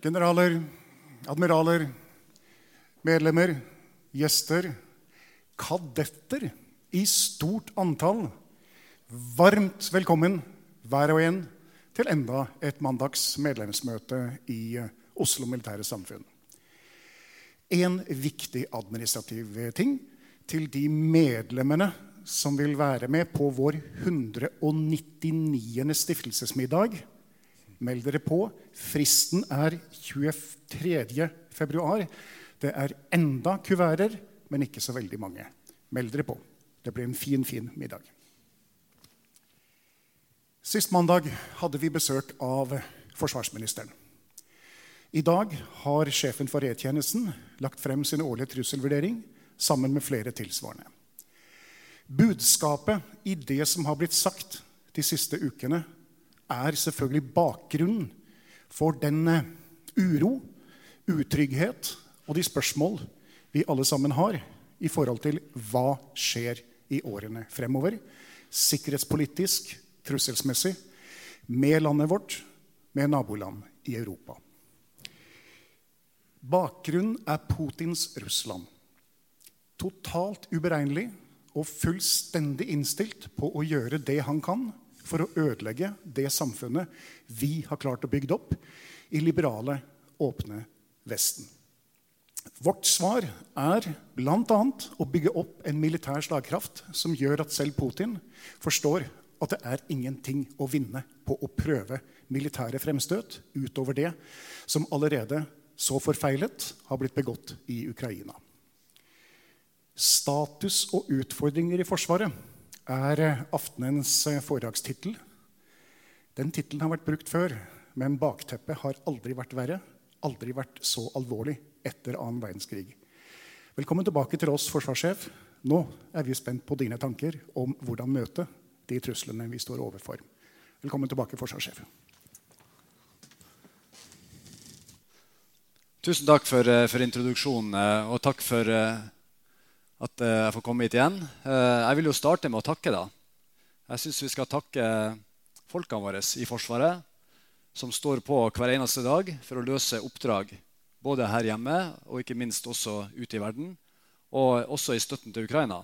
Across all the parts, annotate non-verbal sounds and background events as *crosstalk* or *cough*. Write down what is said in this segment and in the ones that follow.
Generaler, admiraler, medlemmer, gjester, kadetter i stort antall. Varmt velkommen, hver og en, til enda et mandags medlemsmøte i eh, Oslo Militære Samfunn. En viktig administrativ ting til de medlemmene som vil være med på vår 199. stiftelsesmiddag. Meld dere på. Fristen er 23. februar. Det er enda kuverter, men ikke så veldig mange. Meld dere på. Det blir en fin, fin middag. Sist mandag hadde vi besøk av forsvarsministeren. I dag har sjefen for E-tjenesten lagt frem sin årlige trusselvurdering sammen med flere tilsvarende. Budskapet i det som har blitt sagt de siste ukene, er selvfølgelig bakgrunnen for den uro, utrygghet og de spørsmål vi alle sammen har i forhold til hva skjer i årene fremover, sikkerhetspolitisk, trusselsmessig, med landet vårt, med naboland i Europa. Bakgrunnen er Putins Russland. Totalt uberegnelig og fullstendig innstilt på å gjøre det han kan for å ødelegge det samfunnet vi har klart å bygge opp i liberale, åpne Vesten. Vårt svar er bl.a. å bygge opp en militær slagkraft som gjør at selv Putin forstår at det er ingenting å vinne på å prøve militære fremstøt utover det som allerede så forfeilet har blitt begått i Ukraina. Status og utfordringer i Forsvaret er aftenens foredragstittel. Den tittelen har vært brukt før, men bakteppet har aldri vært verre, aldri vært så alvorlig etter annen verdenskrig. Velkommen tilbake til oss, forsvarssjef. Nå er vi spent på dine tanker om hvordan møte de truslene vi står overfor. Velkommen tilbake, forsvarssjef. Tusen takk for, eh, for introduksjonen, eh, og takk for eh, at jeg får komme hit igjen. Jeg vil jo starte med å takke. da. Jeg syns vi skal takke folkene våre i Forsvaret, som står på hver eneste dag for å løse oppdrag både her hjemme og ikke minst også ute i verden, og også i støtten til Ukraina.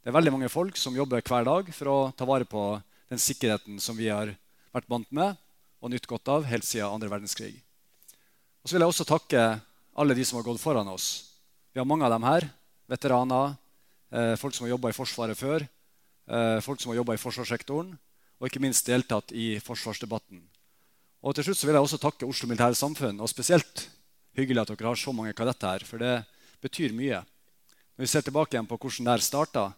Det er veldig mange folk som jobber hver dag for å ta vare på den sikkerheten som vi har vært vant med og nytt godt av helt siden andre verdenskrig. Og så vil jeg også takke alle de som har gått foran oss. Vi har mange av dem her. Veteraner, eh, folk som har jobba i Forsvaret før, eh, folk som har jobba i forsvarssektoren, og ikke minst deltatt i forsvarsdebatten. Og til slutt vil jeg også takke Oslo Militære Samfunn, og spesielt hyggelig at dere har så mange kadetter her, for det betyr mye. Når vi ser tilbake igjen på hvordan det starta,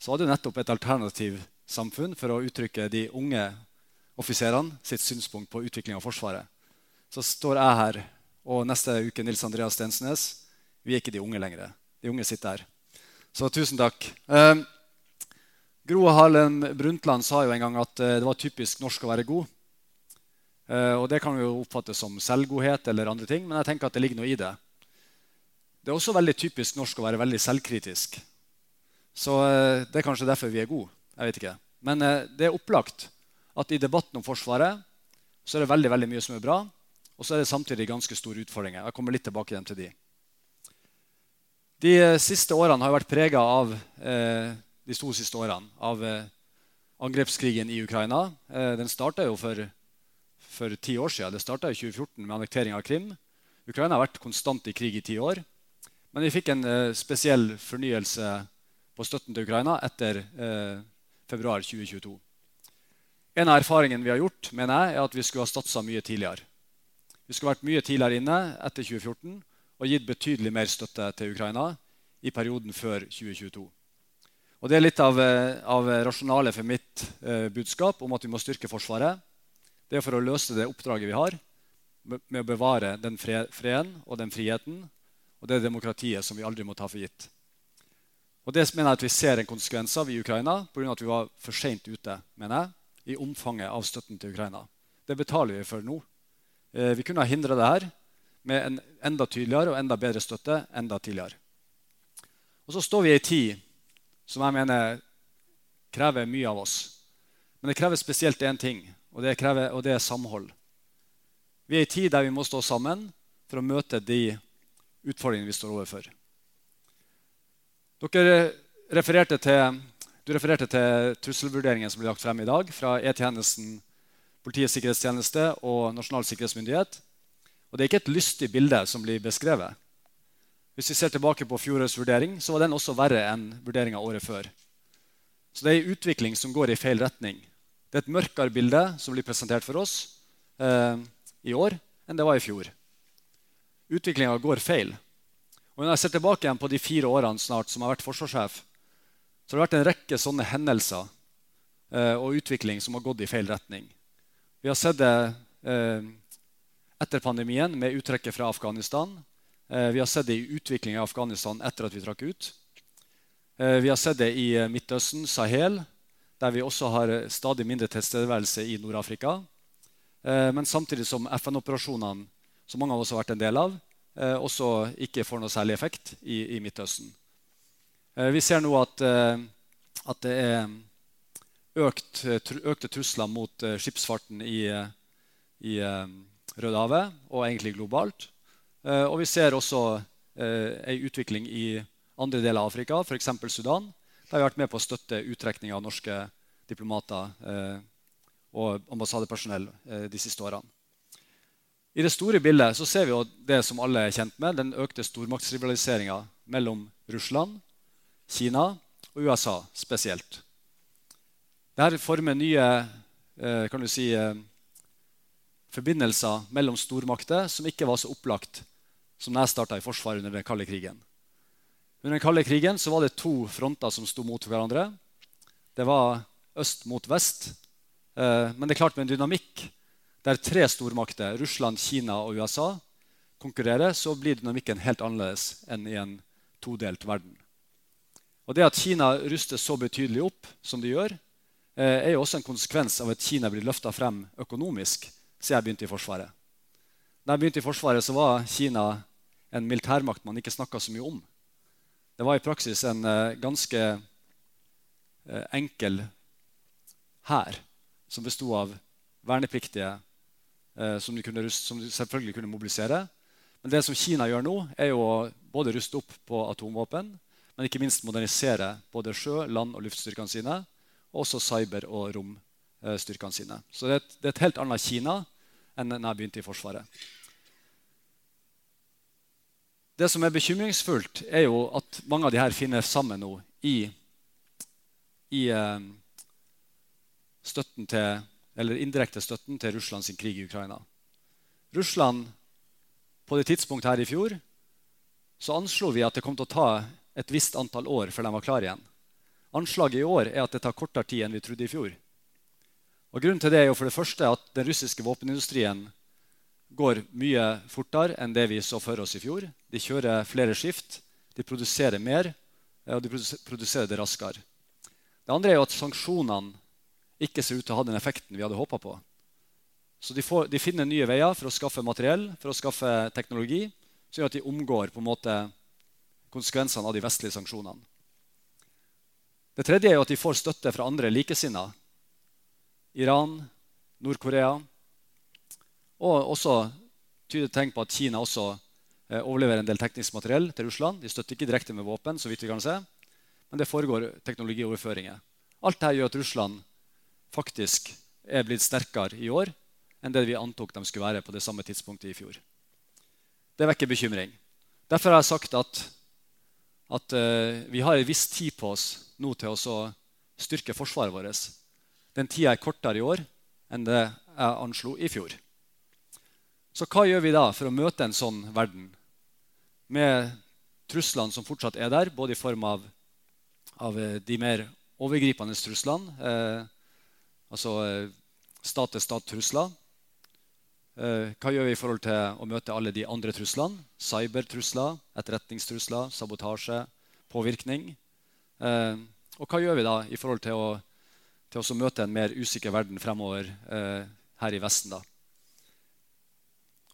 så hadde nettopp et alternativ samfunn for å uttrykke de unge offiserene sitt synspunkt på utvikling av Forsvaret så står jeg her, og neste uke Nils Andreas Stensnes. Vi er ikke de unge lenger. De unge sitter her. Så tusen takk. Eh, Gro Harlem Brundtland sa jo en gang at det var typisk norsk å være god. Og Det kan jo oppfattes som selvgodhet eller andre ting, men jeg tenker at det ligger noe i det. Det er også veldig typisk norsk å være veldig selvkritisk. Så det er kanskje derfor vi er gode. Jeg vet ikke. Men det er opplagt at i debatten om Forsvaret så er det veldig, veldig mye som er bra. Og så er det samtidig ganske store utfordringer. Jeg kommer litt tilbake igjen til de. De eh, siste årene har vært prega av eh, de to siste årene av eh, angrepskrigen i Ukraina. Den starta jo for, for, ti år siden. Det starta i 2014 med annektering av Krim. Ukraina har vært konstant i krig i ti år. Men vi fikk en spesiell fornyelse på støtten til Ukraina etter februar 2022. En av erfaringene vi har gjort, mener jeg, er at vi skulle ha satsa mye tidligere. Vi skulle vært mye tidligere inne etter 2014 og gitt betydelig mer støtte til Ukraina i perioden før 2022. Og Det er litt av, eh, av rasjonalet for mitt eh, budskap om at vi må styrke Forsvaret. Det er for å løse det oppdraget vi har med å bevare den freden og den friheten og det demokratiet som vi aldri må ta for gitt. Og Det mener jeg at vi ser en konsekvens av i Ukraina pga. at vi var for seint ute mener jeg, i omfanget av støtten til Ukraina. Det betaler vi for nå. Eh, vi kunne ha hindra det her med en enda tydeligere og enda bedre støtte enda tidligere. Og så står vi i ei tid som jeg mener krever mye av oss. Men det krever spesielt én ting, og det, krever, og det, er samhold. Vi er i ei tid der vi må stå sammen for å møte de utfordringene vi står overfor. Dere refererte til, du refererte til trusselvurderingen som ble lagt frem i dag fra E-tjenesten Politiets sikkerhetstjeneste og Nasjonal sikkerhetsmyndighet. Og Det er ikke et lystig bilde som blir beskrevet. Hvis vi ser tilbake på fjorårets vurdering, så var den også verre enn vurderinga året før. Så det er en utvikling som går i feil retning. Det er et mørkere bilde som blir presentert for oss eh, i år enn det var i fjor. Utviklinga går feil. Og Når jeg ser tilbake igjen på de fire årene snart som har vært forsvarssjef, så har det vært en rekke sånne hendelser eh, og utvikling som har gått i feil retning. Vi har sett det eh, etter pandemien med uttrekket fra Afghanistan. Eh, vi har sett det i utviklingen i Afghanistan etter at vi trakk ut. Eh, vi har sett det i eh, Midtøsten, Sahel, der vi også har stadig mindre tilstedeværelse i Nord-Afrika. Men samtidig som FN-operasjonene, som mange av oss har vært en del av, også ikke får noe særlig effekt i, i Midtøsten. vi ser nå at, at det er økt, økte trusler mot skipsfarten i, i Rødehavet og egentlig globalt. Og vi ser også en utvikling i andre deler av Afrika, f.eks. Sudan. Der vi har vært med på å støtte uttrekning av norske diplomater og ambassadepersonell de siste årene. I det store bildet så ser vi jo det som alle er kjent med, den økte stormaktsrivaliseringa mellom Russland, Kina og USA spesielt. Dette former nye eh, kan du si, eh, forbindelser mellom stormakter som ikke var så opplagt som da jeg starta i Forsvaret under den kalde krigen. Under den kalde krigen var det to fronter som sto mot hverandre. Det var øst mot vest. Eh, men det er klart med en dynamikk der tre stormakter, Russland, Kina og USA, konkurrerer, så blir dynamikken helt annerledes enn i en todelt verden. Og Det at Kina ruster så betydelig opp som de gjør, Eh, er jo også en konsekvens av at Kina blir løfta frem økonomisk siden jeg begynte i Forsvaret. Da jeg begynte i Forsvaret, så var Kina en militærmakt man ikke snakka så mye om. Det var i praksis en uh, ganske uh, enkel hær som besto av vernepliktige uh, som, du, kunne, som, du, selvfølgelig kunne mobilisere. Men det som Kina gjør nå, er jo å både ruste opp på atomvåpen, men ikke minst modernisere både sjø-, land- og luftstyrkene sine og også cyber- og romstyrkene sine. Så det er, et, det er et helt annet Kina enn da jeg begynte i Forsvaret. Det som er bekymringsfullt, er jo at mange av de her finner sammen nå i, i eh, støtten til, eller indirekte støtten til Russlands krig i Ukraina. Russland, På det tidspunktet her i fjor så anslo vi at det kom til å ta et visst antall år før de var klare igjen. Anslaget i år er at det tar kortere tid enn vi trodde i fjor. Og grunnen til det er jo for det første at den russiske våpenindustrien går mye fortere enn det vi så for oss i fjor. De kjører flere skift, de produserer mer, og de produserer det raskere. Det andre er jo at sanksjonene ikke ser ut til å ha den effekten vi hadde håpa på. Så de, får, de, finner nye veier for å skaffe materiell, for å skaffe teknologi, som gjør at de omgår på en måte konsekvensene av de vestlige sanksjonene. Det tredje er jo at de får støtte fra andre likesinnede. Iran, Nord-Korea. Og også tyder tegn på at Kina også eh, overleverer en del teknisk materiell til Russland. De støtter ikke direkte med våpen, så vidt vi kan se, men det foregår teknologioverføringer. Alt dette gjør at Russland faktisk er blitt sterkere i år enn det vi antok de skulle være på det samme tidspunktet i fjor. Det vekker bekymring. Derfor har jeg sagt at, at uh, vi har en viss tid på oss nå til å styrke forsvaret vårt. Den tida er kortere i år enn det jeg anslo i fjor. Så hva gjør vi da for å møte en sånn verden med truslene som fortsatt er der, både i form av, av eh, de mer overgripende truslene, eh, altså eh, stat-til-stat-trusler, Eh, hva gjør vi i forhold til å møte alle de andre truslene? Cybertrusler, etterretningstrusler, sabotasje, påvirkning. Og hva gjør vi da i forhold til å, til å møte en mer usikker verden fremover eh, her i Vesten? da?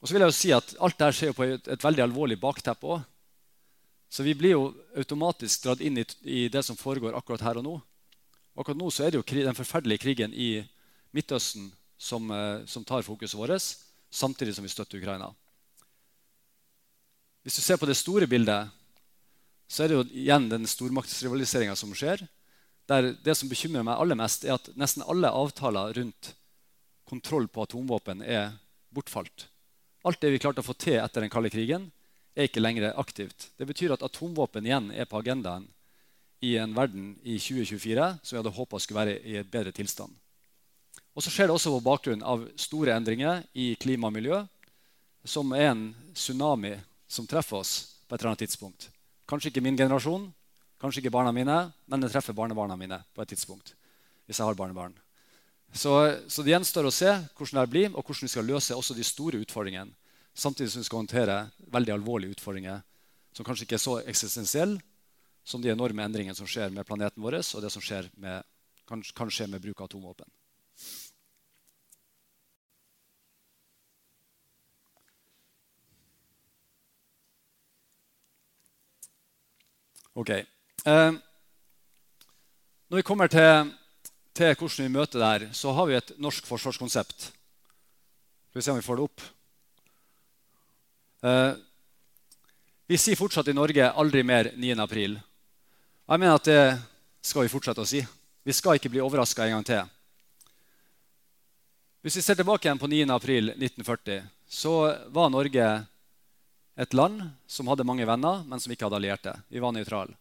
Og så vil jeg jo si at Alt dette skjer på et, et veldig alvorlig bakteppe òg. Så vi blir jo automatisk dratt inn i, i, det som foregår akkurat her og nå. Akkurat nå så er det jo krig, den forferdelige krigen i Midtøsten som, som tar fokuset vårt samtidig som vi støtter Ukraina. Hvis du ser på det store bildet, så er det jo igjen den stormaktsrivaliseringa som skjer. Der det som bekymrer meg aller mest, er at nesten alle avtaler rundt kontroll på atomvåpen er bortfalt. Alt det vi klarte å få til etter den kalde krigen, er ikke lenger aktivt. Det betyr at atomvåpen igjen er på agendaen i en verden i 2024 som vi hadde håpa skulle være i et bedre tilstand. Og så skjer det også på bakgrunn av store endringer i klima og miljø, som er en tsunami som treffer oss på et eller annet tidspunkt. Kanskje ikke min generasjon, kanskje ikke barna mine, men det treffer barnebarna mine på et tidspunkt. hvis jeg har barnebarn. Så, så det gjenstår å se hvordan det blir, og hvordan vi skal løse også de store utfordringene. Samtidig som vi skal håndtere veldig alvorlige utfordringer som kanskje ikke er så eksistensielle som de enorme endringene som skjer med planeten vår, og det som med, kan, kan skje med bruk av atomvåpen. Ok. Eh, når vi kommer til, til, hvordan vi møter det her, så har vi et norsk forsvarskonsept. Skal vi se om vi får det opp. Eh, vi sier fortsatt i Norge 'aldri mer 9. april'. Jeg mener at det skal vi fortsette å si. Vi skal ikke bli overraska en gang til. Hvis vi ser tilbake igjen på 9. april 1940, så var Norge et land som hadde mange venner, men som ikke hadde allierte. Vi var nøytrale.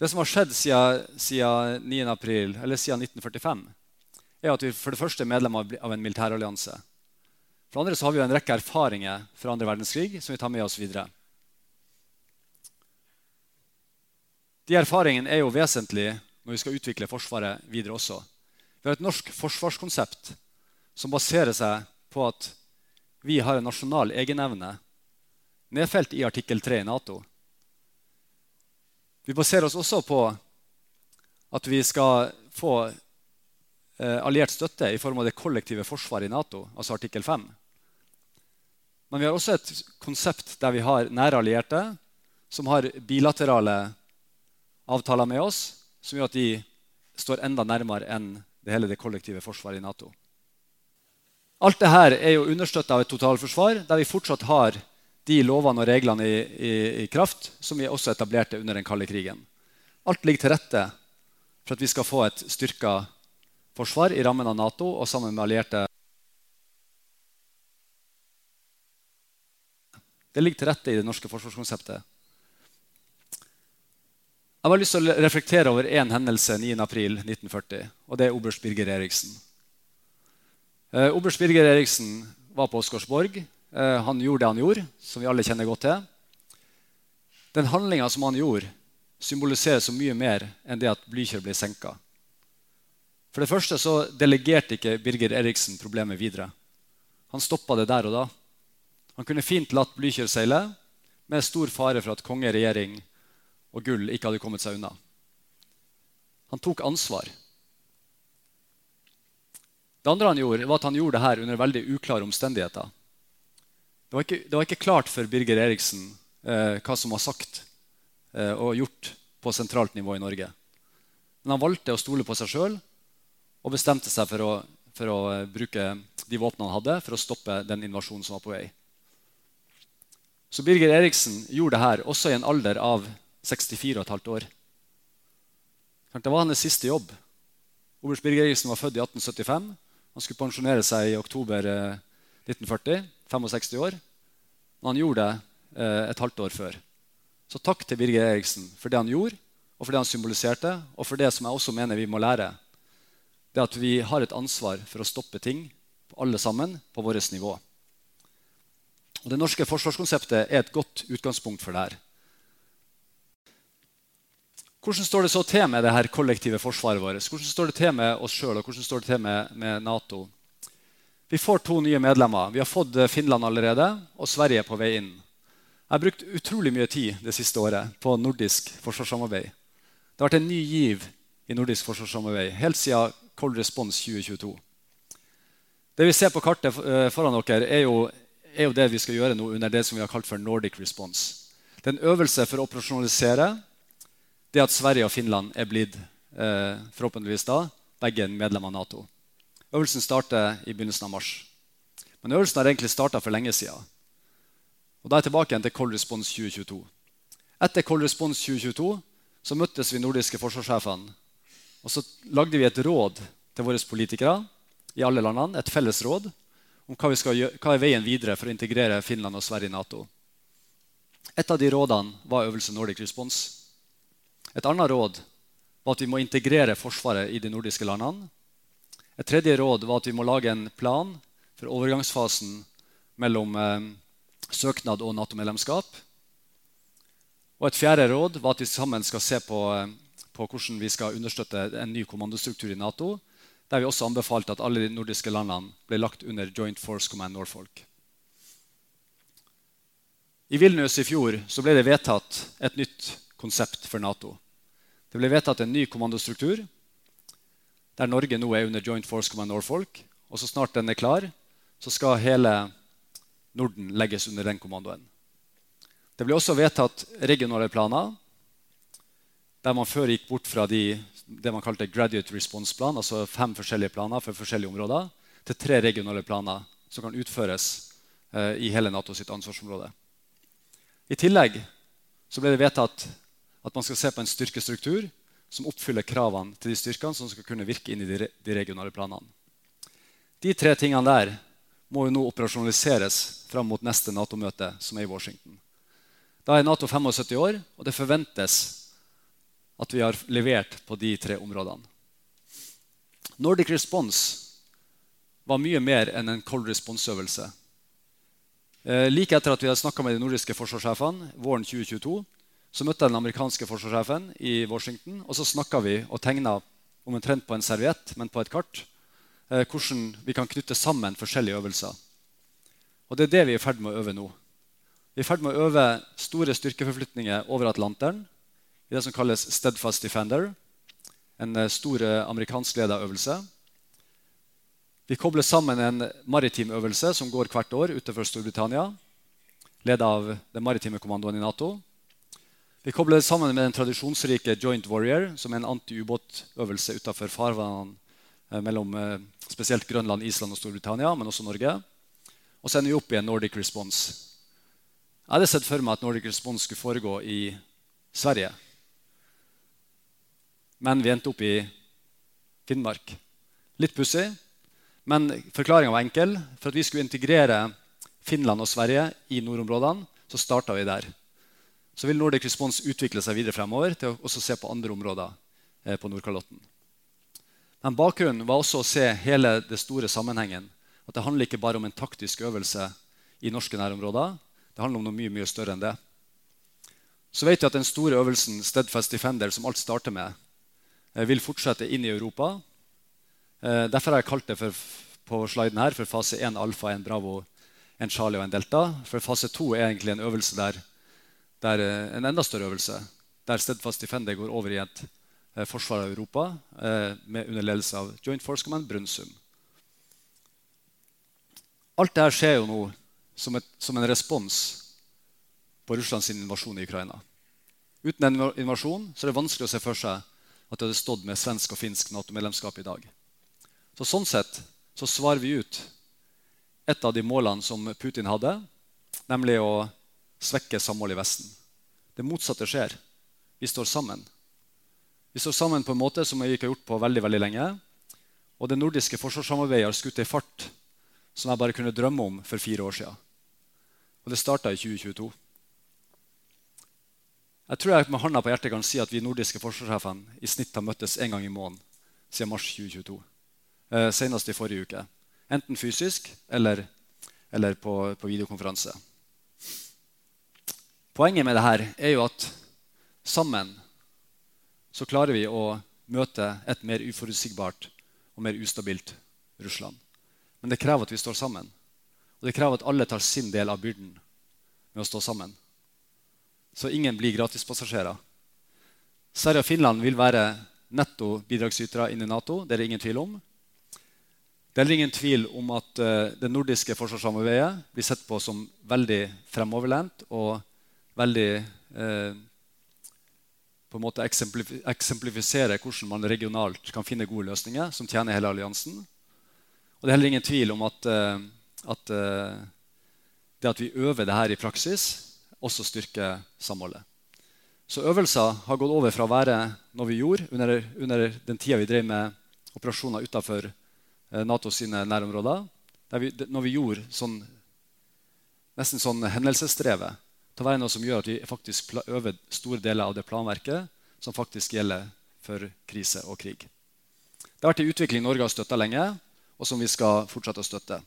Det som har skjedd siden, siden, 9. April, siden 1945, er at vi for det første er medlem av, en militærallianse. For det andre så har vi en rekke erfaringer fra andre verdenskrig som vi tar med oss videre. De erfaringene er jo vesentlige når vi skal utvikle Forsvaret videre også. Vi har et norsk forsvarskonsept som baserer seg på at vi har en nasjonal egenevne nedfelt i artikkel 3 i Nato. Vi baserer oss også på at vi skal få eh, alliert støtte i form av det kollektive forsvaret i Nato, altså artikkel 5. Men vi har også et konsept der vi har nære allierte som har bilaterale avtaler med oss, som gjør at de står enda nærmere enn det hele det kollektive forsvaret i Nato. Alt dette er jo understøtta av et totalforsvar der vi fortsatt har de lovene og reglene i, i, i, kraft som vi også etablerte under den kalde krigen. Alt ligger til rette for at vi skal få et styrka forsvar i rammen av Nato og sammen med allierte. Det ligger til rette i det norske forsvarskonseptet. Jeg har lyst til å reflektere over én hendelse 9.4.1940. og Det er oberst Birger Eriksen. Eh, oberst Birger Eriksen var på Oscarsborg Eh, han gjorde det han gjorde, som vi alle kjenner godt til. Den handlinga som han gjorde, symboliserer så mye mer enn det at Blykjer ble senka. For det første så delegerte ikke Birger Eriksen problemet videre. Han stoppa det der og da. Han kunne fint latt Blykjer seile, med stor fare for at konge, regjering og gull ikke hadde kommet seg unna. Han tok ansvar. Det andre han gjorde, var at han gjorde det her under veldig uklare omstendigheter. Det var ikke, det var ikke klart for Birger Eriksen eh, hva som var sagt eh, og gjort på sentralt nivå i Norge. Men han valgte å stole på seg sjøl og bestemte seg for å, for å eh, bruke de våpnene han hadde, for å stoppe den invasjonen som var på vei. Så Birger Eriksen gjorde det her også i en alder av 64,5 år. Det var hans siste jobb. Oberst Birger Eriksen var født i 1875. Han skulle pensjonere seg i oktober 1940, eh, 65 år. Men han gjorde det eh, et halvt år før. Så takk til Birger Eriksen for det han gjorde, og for det han symboliserte, og for det som jeg også mener vi må lære. Det at vi har et ansvar for å stoppe ting, alle sammen, på vårt nivå. Og Det norske forsvarskonseptet er et godt utgangspunkt for det her. Hvordan står det så til med det her kollektive forsvaret vårt? Hvordan står det til med oss sjøl og hvordan står det til med, med, Nato? Vi får to nye medlemmer. Vi har fått eh, Finland allerede, og Sverige er på vei inn. Jeg har brukt utrolig mye tid det siste året på nordisk forsvarssamarbeid. Det har vært en ny giv i nordisk forsvarssamarbeid helt siden Cold Response 2022. Det vi ser på kartet eh, foran dere, er jo, er jo det vi skal gjøre nå under det som vi har kalt for Nordic Response. Det er en øvelse for å operasjonalisere det at Sverige og Finland er blitt eh, forhåpentligvis da, begge medlemmer av Nato. Øvelsen starter i begynnelsen av mars. Men øvelsen har egentlig starta for lenge siden. Og Da er jeg tilbake igjen til Cold Response 2022. Etter Cold Response 2022 så møttes vi nordiske forsvarssjefene. Og så lagde vi et råd til våre politikere i alle landene, et felles råd om hva, gjøre, hva er veien videre for å integrere Finland og Sverige i Nato. Et av de rådene var øvelse Nordic Response. Et annet råd var at vi må integrere Forsvaret i de nordiske landene. Et tredje råd var at vi må lage en plan for overgangsfasen mellom eh, søknad og Nato-medlemskap. Og Et fjerde råd var at vi sammen skal se på, eh, på, hvordan vi skal understøtte en ny kommandostruktur i Nato, der vi også anbefalte at alle de nordiske landene ble lagt under Joint Force Command Norfolk. I Vilnius i fjor ble det vedtatt et nytt konsept for Nato. Det ble vedtatt en ny kommandostruktur der Norge nå er under Joint Force Command Norfolk. Og så snart den er klar, så skal hele Norden legges under den kommandoen. Det ble også vedtatt regionale planer der man før gikk bort fra de, det man kalte graduate response plan, altså fem forskjellige planer for forskjellige områder, til tre regionale planer som kan utføres eh, i hele NATO sitt ansvarsområde. I tillegg så ble det vedtatt at man skal se på en styrkestruktur som oppfyller kravene til de styrkene som skal kunne virke inn i de, regionale planene. De tre tingene der må jo nå operasjonaliseres fram mot neste Nato-møte, som er i Washington. Da er Nato 75 år, og det forventes at vi har levert på de tre områdene. Nordic Response var mye mer enn en cold response-øvelse. Eh, like etter at vi hadde snakka med de nordiske forsvarssjefene våren 2022, så møtte jeg den amerikanske forsvarssjefen i Washington. og Så snakka vi og tegna omtrent på en serviett, men på et kart, eh, hvordan vi kan knytte sammen forskjellige øvelser. Og Det er det vi er i ferd med å øve nå. Vi er i ferd med å øve store styrkeforflytninger over Atlanteren i det som kalles Steadfast Defender, en eh, stor eh, amerikanskledet øvelse. Vi kobler sammen en maritim øvelse som går hvert år utenfor Storbritannia, ledet av den maritime kommandoen i Nato. Vi kobler det sammen med den tradisjonsrike Joint Warrior, som er en antiubåtøvelse utenfor farvannene eh, mellom eh, spesielt Grønland, Island og Storbritannia, men også Norge. Og så ender vi opp i en Nordic Response. Jeg hadde sett for meg at Nordic Response skulle foregå i Sverige. Men vi endte opp i Finnmark. Litt pussig, men forklaringa var enkel. For at vi skulle integrere Finland og Sverige i nordområdene, så starta vi der så vil Nordic Response utvikle seg videre fremover til å se på andre områder eh, på Nordkalotten. Men bakgrunnen var også å se hele det store sammenhengen. At det handler ikke bare om en taktisk øvelse i norske nærområder. Det handler om noe mye, mye større enn det. Så vet vi at den store øvelsen Steadfast Defender, som alt starter med, eh, vil fortsette inn i Europa. Eh, derfor har jeg kalt det for, på sliden her for fase 1 alfa, 1 bravo, 1 Charlie og 1 delta. For fase 2 er egentlig en øvelse der der, er en enda større øvelse, der Steadfast Defender går over i et eh, forsvar av Europa eh, med under ledelse av Joint Force Command Brunsum. Alt dette skjer jo nå som, et, som en respons på Russlands invasjon i Ukraina. Uten en invasjon så er det vanskelig å se for seg at det hadde stått med svensk og finsk Nato-medlemskap i dag. Så Sånn sett så svarer vi ut et av de målene som Putin hadde, nemlig å svekke samholdet i Vesten. Det motsatte skjer. Vi står sammen. Vi står sammen på en måte som vi ikke har gjort på veldig veldig lenge. Og det nordiske forsvarssamarbeidet har skutt i fart som jeg bare kunne drømme om for fire år siden. Og det starta i 2022. Jeg tror jeg med hånda på hjertet kan si at vi nordiske forsvarssjefene i snitt har møttes én gang i måneden siden mars 2022. Eh, senest i forrige uke. Enten fysisk eller, eller på, på, videokonferanse. Poenget med dette er jo at sammen så klarer vi å møte et mer uforutsigbart og mer ustabilt Russland. Men det krever at vi står sammen. Og det krever at alle tar sin del av byrden med å stå sammen. Så ingen blir gratispassasjerer. Sverige og Finland vil være netto bidragsytere inn i Nato. Det er det ingen tvil om. Det er ingen tvil om at uh, det nordiske forsvarssamarbeidet blir sett på som veldig fremoverlent og veldig eh, på en måte eksemplifisere hvordan man regionalt kan finne gode løsninger som tjener hele alliansen. Og det er heller ingen tvil om at, eh, at eh, det at vi øver det her i praksis, også styrker samholdet. Så øvelser har gått over fra å være noe vi gjorde under, under den tida vi drev med operasjoner utafor eh, NATO sine nærområder, vi, når vi gjorde sånn, nesten sånn hendelsesdrevet, til å være noe som gjør at vi faktisk øver store deler av det planverket som faktisk gjelder for krise og krig. Det har vært en utvikling Norge har støtta lenge og som vi skal fortsette å støtte.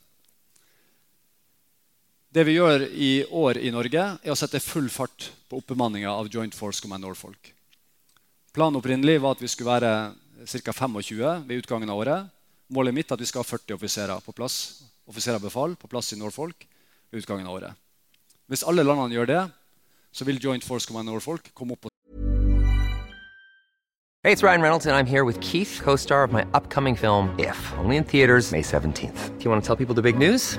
Det vi gjør i år i Norge, er å sette full fart på oppbemanninga av Joint Force Command Norfolk. Planen opprinnelig var at vi skulle være ca. 25 ved utgangen av året. Målet mitt er at vi skal ha 40 offiserer på plass offiserer befal på plass i Norfolk ved utgangen av året. Hvis alle landene gjør det, så vil Joint Force Command Norfolk komme opp på Hey, it's Ryan Reynolds, and I'm here with Keith, co star of my upcoming film, If, only in theaters, May 17th. Do you want to tell people the big news?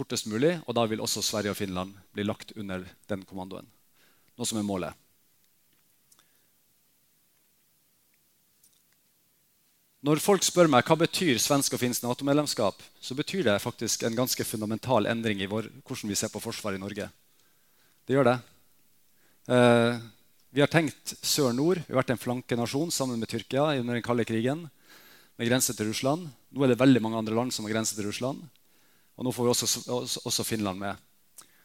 fortest mulig, og da vil også Sverige og Finland bli lagt under den kommandoen. Noe som er målet. Når folk spør meg hva betyr svensk og finsk Nato-medlemskap, så betyr det faktisk en ganske fundamental endring i vår, hvordan vi ser på forsvaret i Norge. Det gjør det. Eh, vi har tenkt sør-nord. Vi har vært en flankenasjon sammen med Tyrkia under den kalde krigen med grense til Russland. Nå er det veldig mange andre land som har grense til Russland. Og nå får vi også, også, Finland med.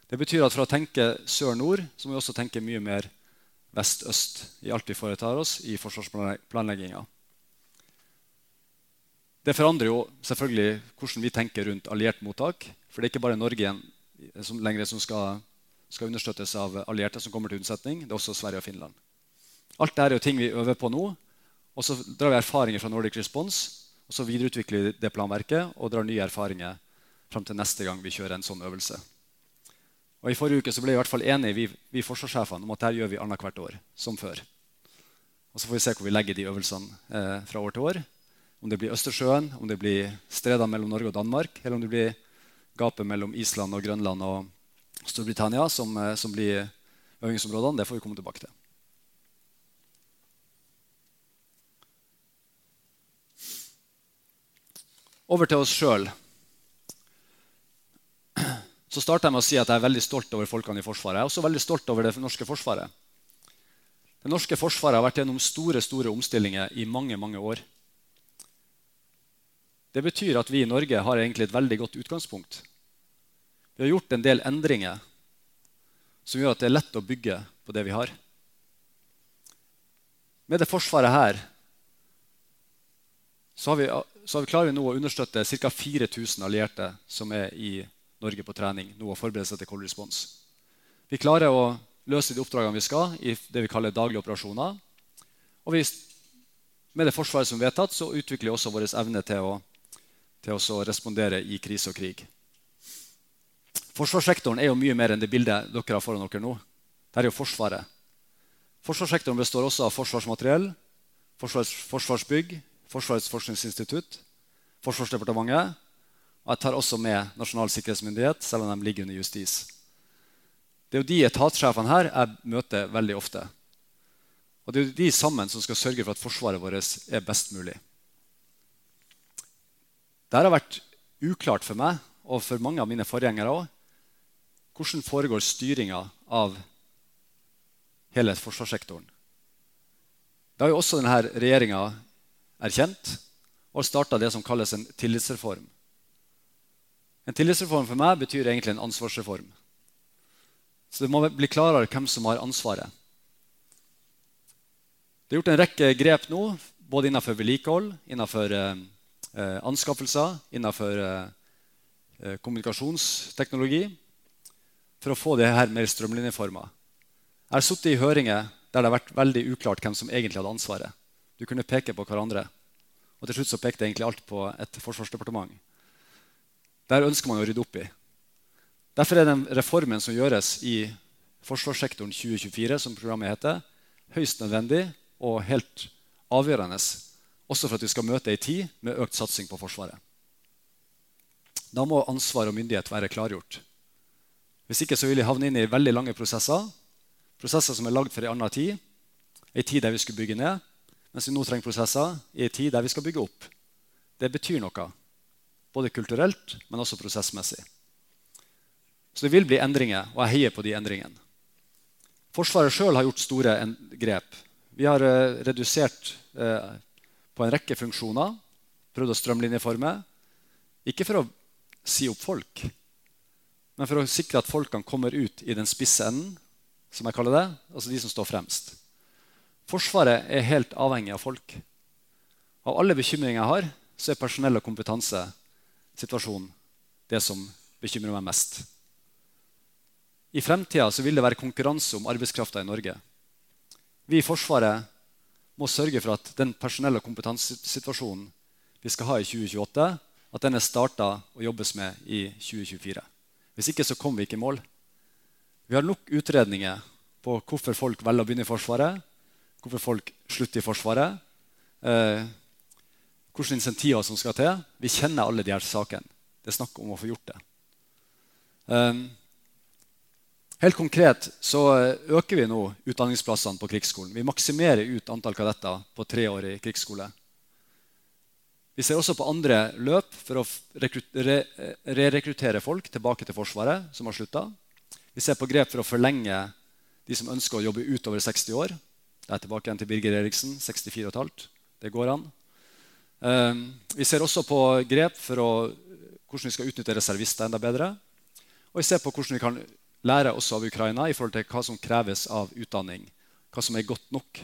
Det betyr at for å tenke sør-nord så må vi også tenke mye mer vest-øst i alt vi foretar oss i forsvarsplanlegginga. Det forandrer jo selvfølgelig hvordan vi tenker rundt alliert mottak. For det er ikke bare Norge igjen som, lenger som skal, skal, understøttes av allierte som kommer til unnsetning. Det er også Sverige og Finland. Alt dette er jo ting vi øver på nå. Og så drar vi erfaringer fra Nordic Response, og så videreutvikler vi det planverket og drar nye erfaringer fram til neste gang vi kjører en sånn øvelse. Og I forrige uke så ble i hvert fall enige vi, vi forsvarssjefene om at dette gjør vi annethvert år. som før. Og Så får vi se hvor vi legger de øvelsene eh, fra år til år. Om det blir Østersjøen, om det blir stredene mellom Norge og Danmark, eller om det blir gapet mellom Island og Grønland og Storbritannia som, eh, som blir øvingsområdene, det får vi komme tilbake til. Over til oss sjøl. Så starter jeg med å si at jeg er veldig stolt over folkene i Forsvaret. Jeg er også veldig stolt over det norske forsvaret. Det norske forsvaret har vært gjennom store store omstillinger i mange mange år. Det betyr at vi i Norge har egentlig et veldig godt utgangspunkt. Vi har gjort en del endringer som gjør at det er lett å bygge på det vi har. Med det forsvaret her så, vi, så klarer vi nå å understøtte ca. 4000 allierte som er i Norge på trening nå og forberede seg til cold response. Vi klarer å løse de oppdragene vi skal i det vi kaller daglige operasjoner. Og vi, med det forsvaret som vedtatt, så utvikler vi også vår evne til å, til å respondere i krise og krig. Forsvarssektoren er jo mye mer enn det bildet dere har foran dere nå. Det er jo Forsvaret. Forsvarssektoren består også av forsvarsmateriell, forsvars, Forsvarsbygg, Forsvarets forskningsinstitutt, Forsvarsdepartementet. Og jeg tar også med Nasjonal sikkerhetsmyndighet, selv om de ligger under justis. Det er jo de etatssjefene her jeg møter veldig ofte. Og det er jo de sammen som skal sørge for at forsvaret vårt er best mulig. Det har vært uklart for meg og for mange av mine forgjengere òg hvordan foregår styringa av hele forsvarssektoren. Det har jo også denne regjeringa erkjent og starta det som kalles en tillitsreform. En tillitsreform for meg betyr egentlig en ansvarsreform. Så det må bli klarere hvem som har ansvaret. Det er gjort en rekke grep nå, både innenfor vedlikehold, innenfor eh, eh anskaffelser, innenfor eh, eh, kommunikasjonsteknologi, for å få det her mer strømlinjeforma. Jeg har sittet i høringer der det har vært veldig uklart hvem som egentlig hadde ansvaret. Du kunne peke på hverandre. Og til slutt så pekte egentlig alt på et forsvarsdepartement. Der ønsker man å rydde opp i. Derfor er den reformen som gjøres i Forsvarssektoren 2024, som programmet heter, høyst nødvendig og helt avgjørende, også for at vi skal møte ei tid med økt satsing på Forsvaret. Da må ansvar og myndighet være klargjort. Hvis ikke så vil vi havne inn i veldig lange prosesser, prosesser som er lagd for en annen tid, ei tid der vi skulle bygge ned, mens vi nå trenger prosesser i ei tid der vi skal bygge opp. Det betyr noe, både kulturelt, men også prosessmessig. Så det vil bli endringer, og jeg heier på de endringene. Forsvaret sjøl har gjort store grep. Vi har uh, redusert uh, på en rekke funksjoner, prøvd å strømlinjeforme. Ikke for å si opp folk, men for å sikre at folkene kommer ut i den spisse enden, som jeg kaller det, altså de som står fremst. Forsvaret er helt avhengig av folk. Av alle bekymringer jeg har, så er personell og kompetanse situasjonen det som bekymrer meg mest. I fremtida vil det være konkurranse om arbeidskrafta i Norge. Vi i Forsvaret må sørge for at den personell- og kompetansesituasjonen vi skal ha i 2028, at den er starta og jobbes med i 2024. Hvis ikke så kommer vi ikke i mål. Vi har nok utredninger på hvorfor folk velger å begynne i Forsvaret, hvorfor folk slutter i Forsvaret, eh, hvilke insentiver som skal til. Vi kjenner alle de her sakene. Det er snakk om å få gjort det. Um, Helt konkret så øker vi nå utdanningsplassene på krigsskolen. Vi maksimerer ut antall kadetter på treårig krigsskole. Vi ser også på andre løp for å re-rekruttere folk tilbake til Forsvaret som har slutta. Vi ser på grep for å forlenge de som ønsker å jobbe utover 60 år. Det er tilbake igjen til Birger Eriksen, 64,5. Det går an. Ehm, vi ser også på grep for å, hvordan vi skal utnytte reservister enda bedre. Og vi ser på hvordan vi kan lære også av Ukraina i forhold til hva som kreves av utdanning. Hva som er godt nok.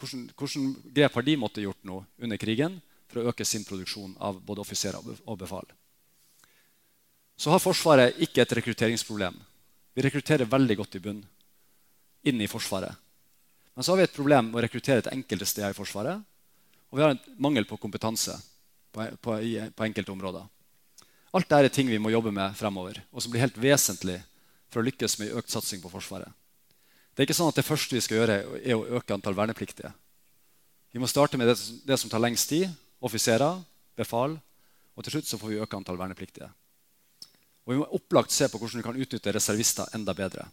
Hvilke grep har de måttet gjort nå under krigen for å øke sin produksjon av både offiserer og befal? Så har Forsvaret ikke et rekrutteringsproblem. Vi rekrutterer veldig godt i bunn inn i Forsvaret. Men så har vi et problem med å rekruttere til enkelte steder i Forsvaret. Og vi har en mangel på kompetanse på, på, på enkelte områder. Alt dette er ting vi må jobbe med fremover, og som blir helt vesentlig for å lykkes med økt satsing på Forsvaret. Det er ikke sånn at det første vi skal gjøre, er å øke antall vernepliktige. Vi må starte med det, det som tar lengst tid. Offiserer, befal. Og til slutt så får vi øke antall vernepliktige. Og vi må opplagt se på hvordan vi kan utnytte reservister enda bedre.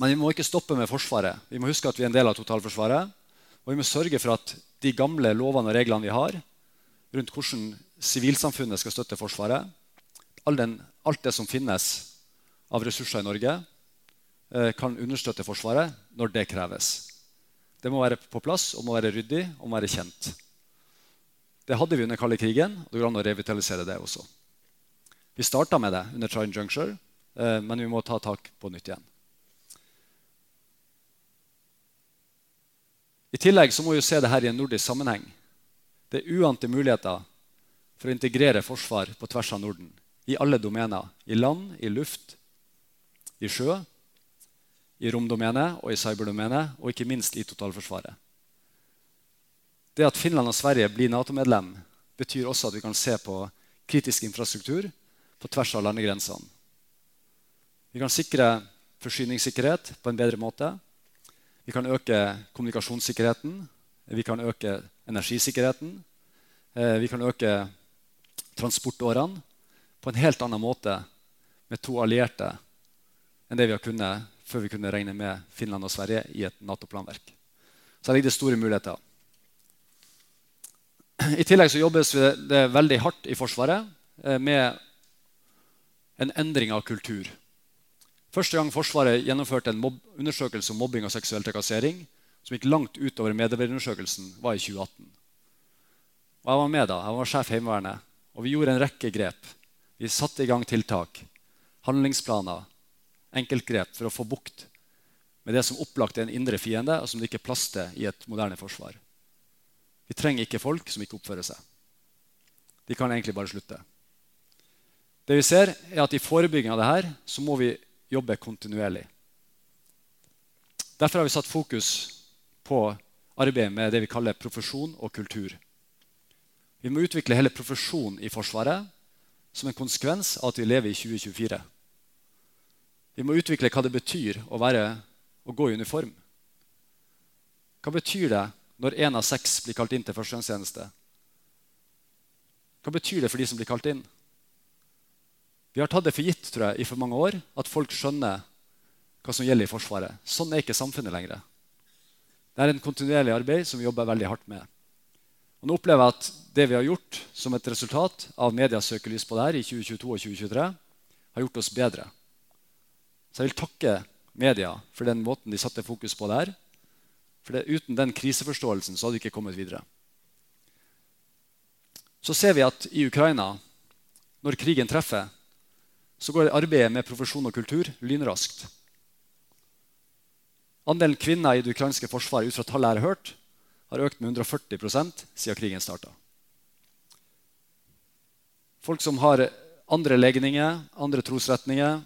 Men vi må ikke stoppe med Forsvaret. Vi må huske at vi er en del av totalforsvaret. Og vi må sørge for at de gamle lovene og reglene vi har, rundt hvordan sivilsamfunnet skal støtte Forsvaret. Den, alt det som finnes av ressurser i Norge, eh, kan understøtte Forsvaret når det kreves. Det må være på plass og må være ryddig og må være kjent. Det hadde vi under kalde krigen, og det går an å revitalisere det også. Vi starta med det under Trine Juncture, eh, men vi må ta tak på nytt igjen. I tillegg så må vi se det her i en nordisk sammenheng. Det er uante muligheter for å integrere forsvar på tvers av Norden. I alle domener. I land, i luft, i sjø, i romdomenet og i cyberdomenet, og ikke minst i totalforsvaret. Det at Finland og Sverige blir Nato-medlem, betyr også at vi kan se på kritisk infrastruktur på tvers av landegrensene. Vi kan sikre forsyningssikkerhet på en bedre måte. Vi kan øke kommunikasjonssikkerheten. Vi kan øke energisikkerheten. Eh, vi kan øke transportårene på en helt annen måte med to allierte enn det vi har kunnet før vi kunne regne med Finland og Sverige i et Nato-planverk. Så her ligger det store muligheter. I tillegg så jobbes det veldig hardt i Forsvaret eh, med en endring av kultur. Første gang Forsvaret gjennomførte en undersøkelse om mobbing og seksuell trakassering, som gikk langt utover medarbeiderundersøkelsen, var i 2018. Og Jeg var med da. Jeg var sjef Heimevernet. Og vi gjorde en rekke grep. Vi satte i gang tiltak, handlingsplaner, enkeltgrep for å få bukt med det som opplagt er en indre fiende, og som det ikke er plass til i et moderne forsvar. Vi trenger ikke folk som ikke oppfører seg. De kan egentlig bare slutte. Det vi ser er at I forebygging av det her så må vi jobbe kontinuerlig. Derfor har vi satt fokus på arbeidet med det vi kaller profesjon og kultur. Vi må utvikle hele profesjonen i Forsvaret som en konsekvens av at vi lever i 2024. Vi må utvikle hva det betyr å, være, å gå i uniform. Hva betyr det når én av seks blir kalt inn til førstegangstjeneste? Hva betyr det for de som blir kalt inn? Vi har tatt det for gitt tror jeg, i for mange år at folk skjønner hva som gjelder i Forsvaret. Sånn er ikke samfunnet lenger. Det er en kontinuerlig arbeid som vi jobber veldig hardt med. Og nå opplever jeg at det vi har gjort som et resultat av medias søkelys på det her i 2022 og 2023, har gjort oss bedre. Så jeg vil takke media for den måten de satte fokus på det her. For det, uten den kriseforståelsen så hadde vi ikke kommet videre. Så ser vi at i Ukraina, når krigen treffer, så går arbeidet med profesjon og kultur lynraskt. Andelen kvinner i det ukrainske forsvaret ut fra tallet jeg har hørt, har økt med 140% siden krigen starta. Folk som har andre legninger, andre trosretninger,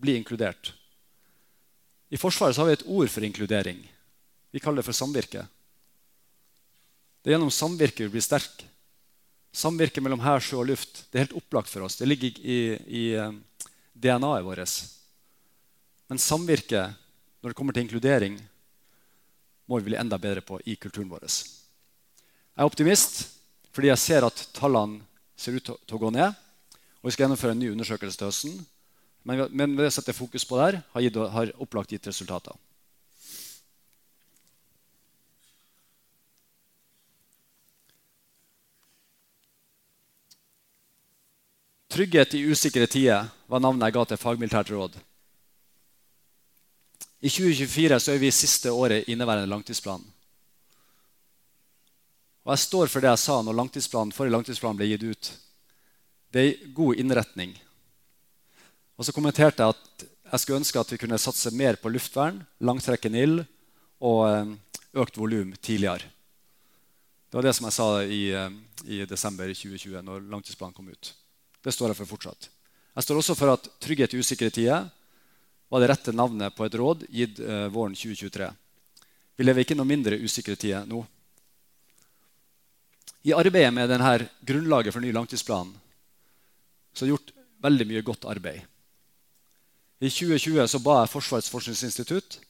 blir inkludert. I Forsvaret har vi et ord for inkludering. Vi kaller det for samvirke. Det er gjennom samvirke vi blir sterke. Samvirke mellom hær, sjø og luft det er helt opplagt for oss. Det ligger i, i eh, DNA-et vårt. Men samvirke når det kommer til inkludering, må vi bli enda bedre på i kulturen vår. Jeg er optimist fordi jeg ser at tallene ser ut til å gå ned. Og Vi skal gjennomføre en ny undersøkelse til høsten. Men, men det å sette fokus på der har, gitt, har opplagt gitt resultater. Trygghet i usikre tider var navnet jeg ga til fagmilitært råd. I 2024 så er vi i siste året inneværende langtidsplan. Og Jeg står for det jeg sa når langtidsplanen, forrige langtidsplan ble gitt ut. Det er god innretning. Og så kommenterte jeg at jeg skulle ønske at vi kunne satse mer på luftvern, langtrekkende ild og eh, økt volum tidligere. Det var det som jeg sa i, eh, i desember 2020, når langtidsplanen kom ut. Det står jeg for fortsatt. Jeg står også for at trygghet i usikre tider var det rette navnet på et råd gitt eh, våren 2023. Vi lever ikke noe mindre usikre tider nå. I arbeidet med denne grunnlaget for ny langtidsplan så er det gjort veldig mye godt arbeid. I 2020 så ba jeg Forsvarets forskningsinstitutt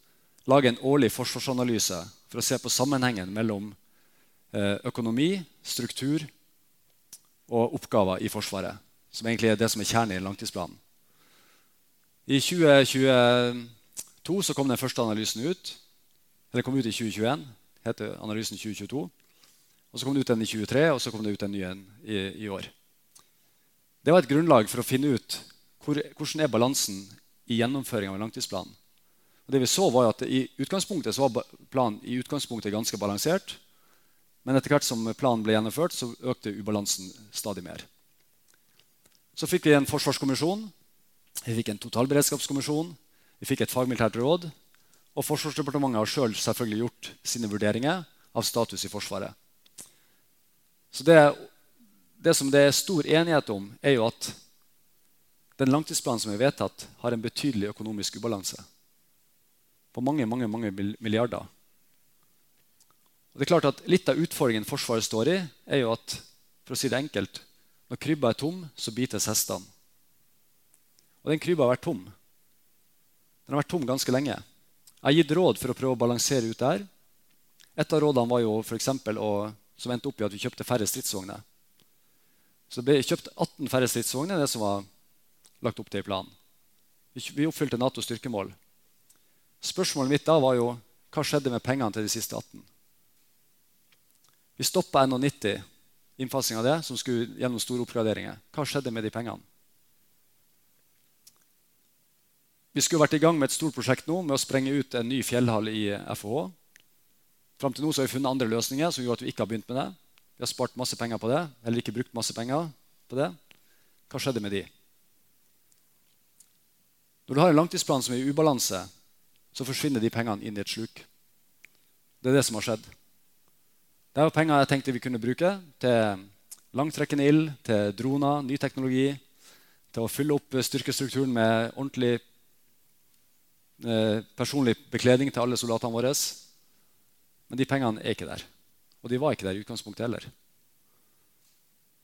lage en årlig forsvarsanalyse for å se på sammenhengen mellom eh, økonomi, struktur og oppgaver i Forsvaret som egentlig er det som er kjernen i langtidsplanen. I 2022 så kom den første analysen ut. Den kom ut i 2021. heter analysen 2022. Og Så kom det ut en i 23, og så kom det ut en ny en i, i år. Det var et grunnlag for å finne ut hvor, hvordan er balansen i gjennomføringen av langtidsplanen. Og det vi så var at I utgangspunktet så var planen i utgangspunktet ganske balansert. Men etter hvert som planen ble gjennomført, så økte ubalansen stadig mer. Så fikk vi en forsvarskommisjon, vi fikk en totalberedskapskommisjon, vi fikk et fagmilitært råd, og Forsvarsdepartementet har selv selvfølgelig gjort sine vurderinger av status i Forsvaret. Så det, det som det er stor enighet om, er jo at den langtidsplanen som er vedtatt, har en betydelig økonomisk ubalanse. På mange, mange, mange milliarder. Og det er klart at Litt av utfordringen Forsvaret står i, er jo at for å si det enkelt, når krybba er tom, så bites hestene. Og den krybba har vært tom. Den har vært tom ganske lenge. Jeg har gitt råd for å prøve å balansere ut det her. Et av rådene var jo for eksempel, å, som endte opp i at vi kjøpte færre stridsvogner. Så det ble kjøpt 18 færre stridsvogner enn det som var lagt opp til i planen. Vi oppfylte Natos styrkemål. Spørsmålet mitt da var jo hva skjedde med pengene til de siste 18? Vi stoppa NH90, innfasing av det, som skulle gjennom store oppgraderinger. Hva skjedde med de pengene? Vi skulle vært i gang med et stort prosjekt nå med å sprenge ut en ny fjellhall i FH. Fram til nå har vi funnet andre løsninger som gjør at vi ikke har begynt med det. Vi har spart masse penger på det, eller ikke brukt masse penger på det. Hva skjedde med de? Når du har en langtidsplan som er i ubalanse, så forsvinner de pengene inn i et sluk. Det er det som har skjedd. Det var penger jeg tenkte vi kunne bruke til langtrekkende ild, til droner, ny teknologi, til å fylle opp styrkestrukturen med ordentlig eh, personlig bekledning til alle soldatene våre. Men de pengene er ikke der. Og de var ikke der i utgangspunktet heller.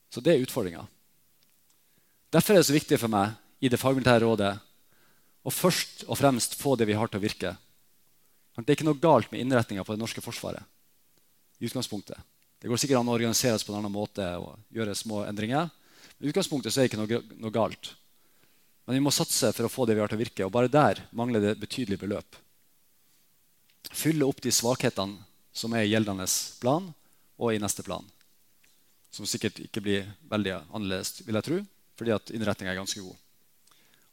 Så det er utfordringa. Derfor er det så viktig for meg i det fagmilitære rådet å først og fremst få det vi har, til å virke. Det er ikke noe galt med innretninga på det norske forsvaret i utgangspunktet. Det går sikkert an å organiseres på en annen måte og gjøre små endringer. Men i utgangspunktet så er det ikke noe, galt. Men vi må satse for å få det vi har til å virke. Og bare der mangler det betydelig beløp. Fylle opp de svakhetene som er i gjeldende plan og i neste plan. Som sikkert ikke blir veldig annerledes, vil jeg tro, fordi at innretninga er ganske god.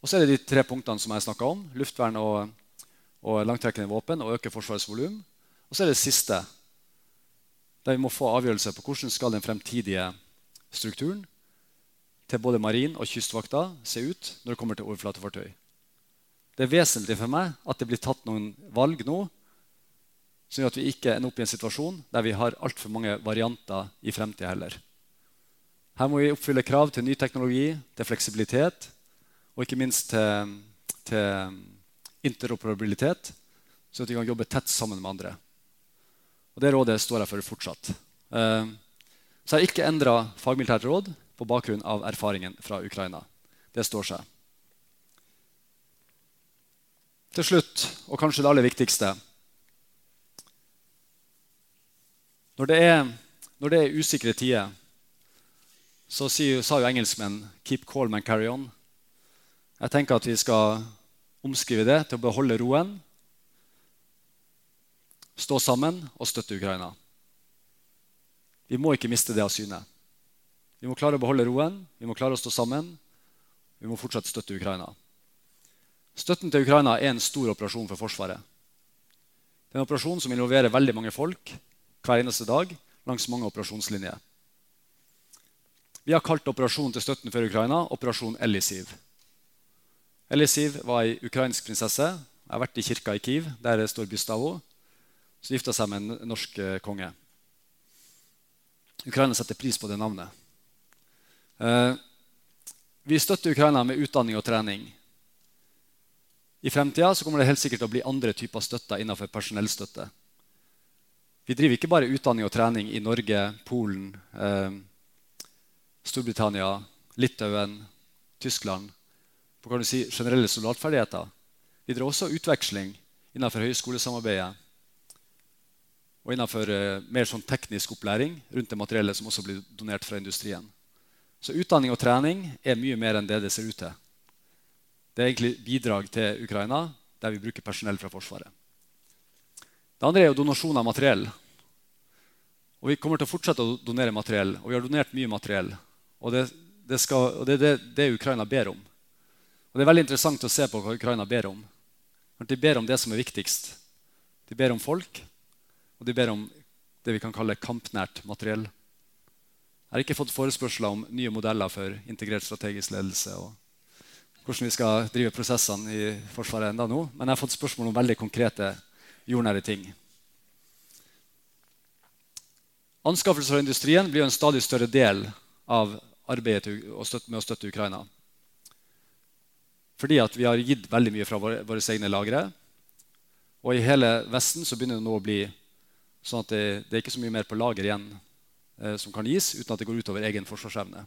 Og så er det de tre punktene som jeg snakka om. Luftvern og, og langtrekkende våpen og øke Forsvarets volum. Og så er det siste, der vi må få avgjørelse på hvordan skal den fremtidige strukturen til både marin og kystvakta se ut når det kommer til overflatefartøy. Det er vesentlig for meg at det blir tatt noen valg nå som gjør at vi ikke ender opp i en situasjon der vi har altfor mange varianter i fremtida heller. Her må vi oppfylle krav til ny teknologi, til fleksibilitet og ikke minst til, til interoperabilitet, så at vi kan jobbe tett sammen med andre. Og det rådet står jeg for fortsatt. Eh, så jeg har ikke endra fagmilitært råd på bakgrunn av erfaringen fra Ukraina. Det står seg. Til slutt, og kanskje det aller viktigste Når det er, når det er usikre tider, så sa jo engelskmenn 'keep calm and carry on'. Jeg tenker at vi skal omskrive det til å beholde roen stå sammen og støtte Ukraina. Vi må ikke miste det av syne. Vi må klare å beholde roen, vi må klare å stå sammen. Vi må fortsatt støtte Ukraina. Støtten til Ukraina er en stor operasjon for Forsvaret. Det er en operasjon som involverer veldig mange folk hver eneste dag langs mange operasjonslinjer. Vi har kalt operasjonen til støtten for Ukraina Operasjon Elisiv. Elisiv var ei ukrainsk prinsesse. Jeg har vært i kirka i Kiev. Der står byste av henne som gifta seg med en norsk eh, konge. Ukraina setter pris på det navnet. Eh, vi støtter Ukraina med utdanning og trening. I fremtida kommer det helt sikkert til å bli andre typer støtte innenfor personellstøtte. Vi driver ikke bare utdanning og trening i Norge, Polen, eh, Storbritannia, Litauen, Tyskland på kan du si, generelle soldatferdigheter. Vi driver også utveksling innenfor høyskolesamarbeidet og innenfor uh, mer sånn teknisk opplæring rundt det materiellet som også blir donert fra industrien. Så utdanning og trening er mye mer enn det det ser ut til. Det er egentlig bidrag til Ukraina der vi bruker personell fra Forsvaret. Det andre er jo donasjon av materiell. Og vi kommer til å fortsette å donere materiell, og vi har donert mye materiell. Og det, det, skal, og det er det, det Ukraina ber om. Og Det er veldig interessant å se på hva Ukraina ber om. De ber om det som er viktigst. De ber om folk, og de ber om det vi kan kalle kampnært materiell. Jeg har ikke fått forespørsler om nye modeller for integrert strategisk ledelse. og hvordan vi skal drive prosessene i Forsvaret enda nå, men jeg har fått spørsmål om veldig konkrete, jordnære ting. Anskaffelser av industrien blir en stadig større del av arbeidet med å støtte Ukraina. Fordi vi har gitt veldig mye fra våre, våre egne lagre. Og i hele Vesten så begynner det nå å bli sånn at det, det er ikke så mye mer på lager igjen eh, som kan gis, uten at det går utover egen forsvarsevne.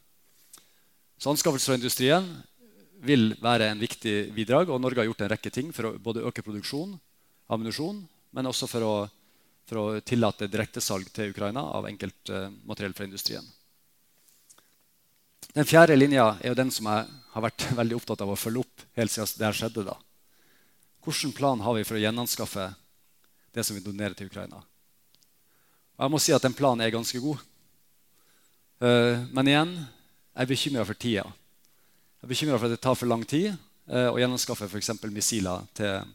Så anskaffelser av industrien vil være en viktig bidrag, og Norge har gjort en rekke ting for å både øke produksjon av ammunisjon, men også for å for å tillate direktesalg til Ukraina av enkeltmateriell fra industrien. Den fjerde linja er jo den som jeg har vært *laughs* veldig opptatt av å følge opp helt siden det her skjedde. da. Hvilken plan har vi for å gjenanskaffe det som vi donerer til Ukraina? Og jeg må si at den planen er ganske god. Eh, men igjen jeg er bekymra for tida. Jeg er bekymra for at det tar for lang tid eh, å gjenanskaffe f.eks. missiler til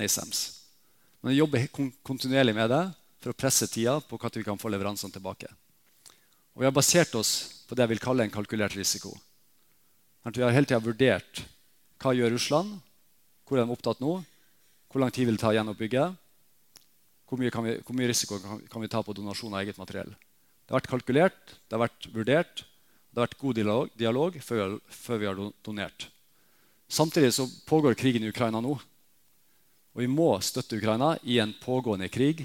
NASAMS. Men jeg jobber kontinuerlig med det for å presse tida på når vi kan få leveransene tilbake. Og vi har basert oss på det jeg vil kalle en kalkulert risiko. Vi har hele tida vurdert hva gjør Russland, hvor er de opptatt nå, hvor lang tid vil det ta å gjenoppbygge, hvor mye, vi, hvor mye risiko kan, vi ta på donasjon av eget materiell. Det har vært kalkulert, det har vært vurdert, det har vært god dialog, dialog før, før vi har donert. Samtidig så pågår krigen i Ukraina nå. Og vi må støtte Ukraina i en pågående krig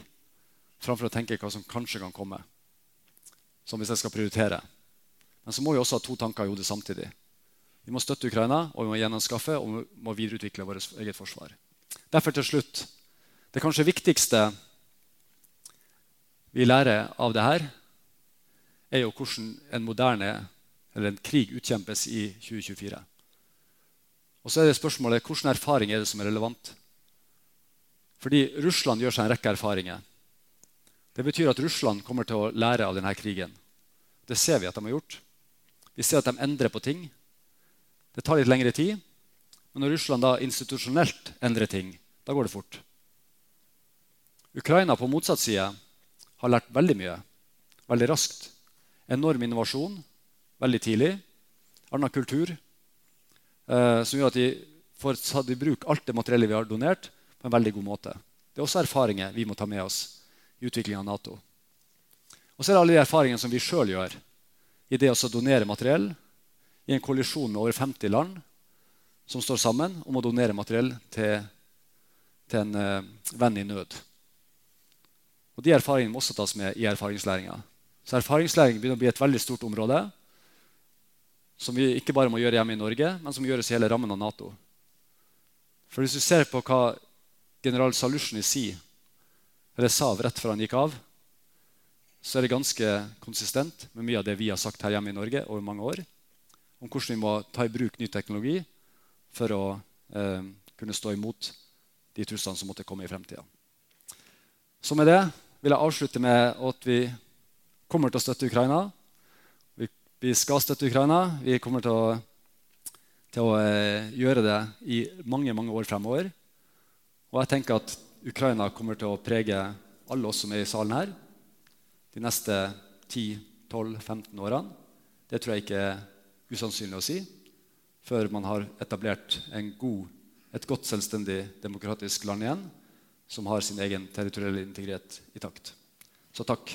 framfor å tenke hva som kanskje kan komme. Som hvis jeg skal prioritere. Men så må vi også ha to tanker i hodet samtidig. Vi må støtte Ukraina, og vi må gjenanskaffe og vi må videreutvikle vårt eget forsvar. Derfor til slutt Det kanskje viktigste vi lærer av det her, er jo hvordan en moderne eller en krig utkjempes i 2024. Og så er det spørsmålet hvilken erfaring er det som er relevant. Fordi Russland gjør seg en rekke erfaringer. Det betyr at Russland kommer til å lære av denne krigen. Det ser vi at de har gjort. Vi ser at de endrer på ting. Det tar litt lengre tid. Men når Russland da institusjonelt endrer ting, da går det fort. Ukraina på motsatt side har lært veldig mye veldig raskt. Enorm innovasjon veldig tidlig. Annen kultur. Eh, som gjør at de får tatt i bruk alt det materiellet vi har donert, på en veldig god måte. Det er også erfaringer vi må ta med oss i utviklinga av Nato. Og så er det alle de erfaringene som vi sjøl gjør i det å donere materiell i en koalisjon med over 50 land som står sammen om å donere materiell til, til en uh, venn i nød. Og De erfaringene må også tas med i erfaringslæringa. Så erfaringslæring begynner å bli et veldig stort område som vi ikke bare må gjøre hjemme i Norge, men som gjøres i hele rammen av Nato. For Hvis du ser på hva general Salusjny si, eller sa rett før han gikk av, så er det ganske konsistent med mye av det vi har sagt her hjemme i Norge over mange år, om hvordan vi må ta i bruk ny teknologi for å eh, kunne stå imot de truslene som måtte komme i fremtida. Så med det vil jeg avslutte med at vi kommer til å støtte Ukraina. Vi, vi skal støtte Ukraina. Vi kommer til å, til å eh, gjøre det i mange, mange år fremover. Og jeg tenker at Ukraina kommer til å prege alle oss som er i salen her, de neste 10-12-15 årene. Det tror jeg ikke er usannsynlig å si før man har etablert god, et godt, selvstendig demokratisk land igjen som har sin egen territorielle integritet i takt. Så takk.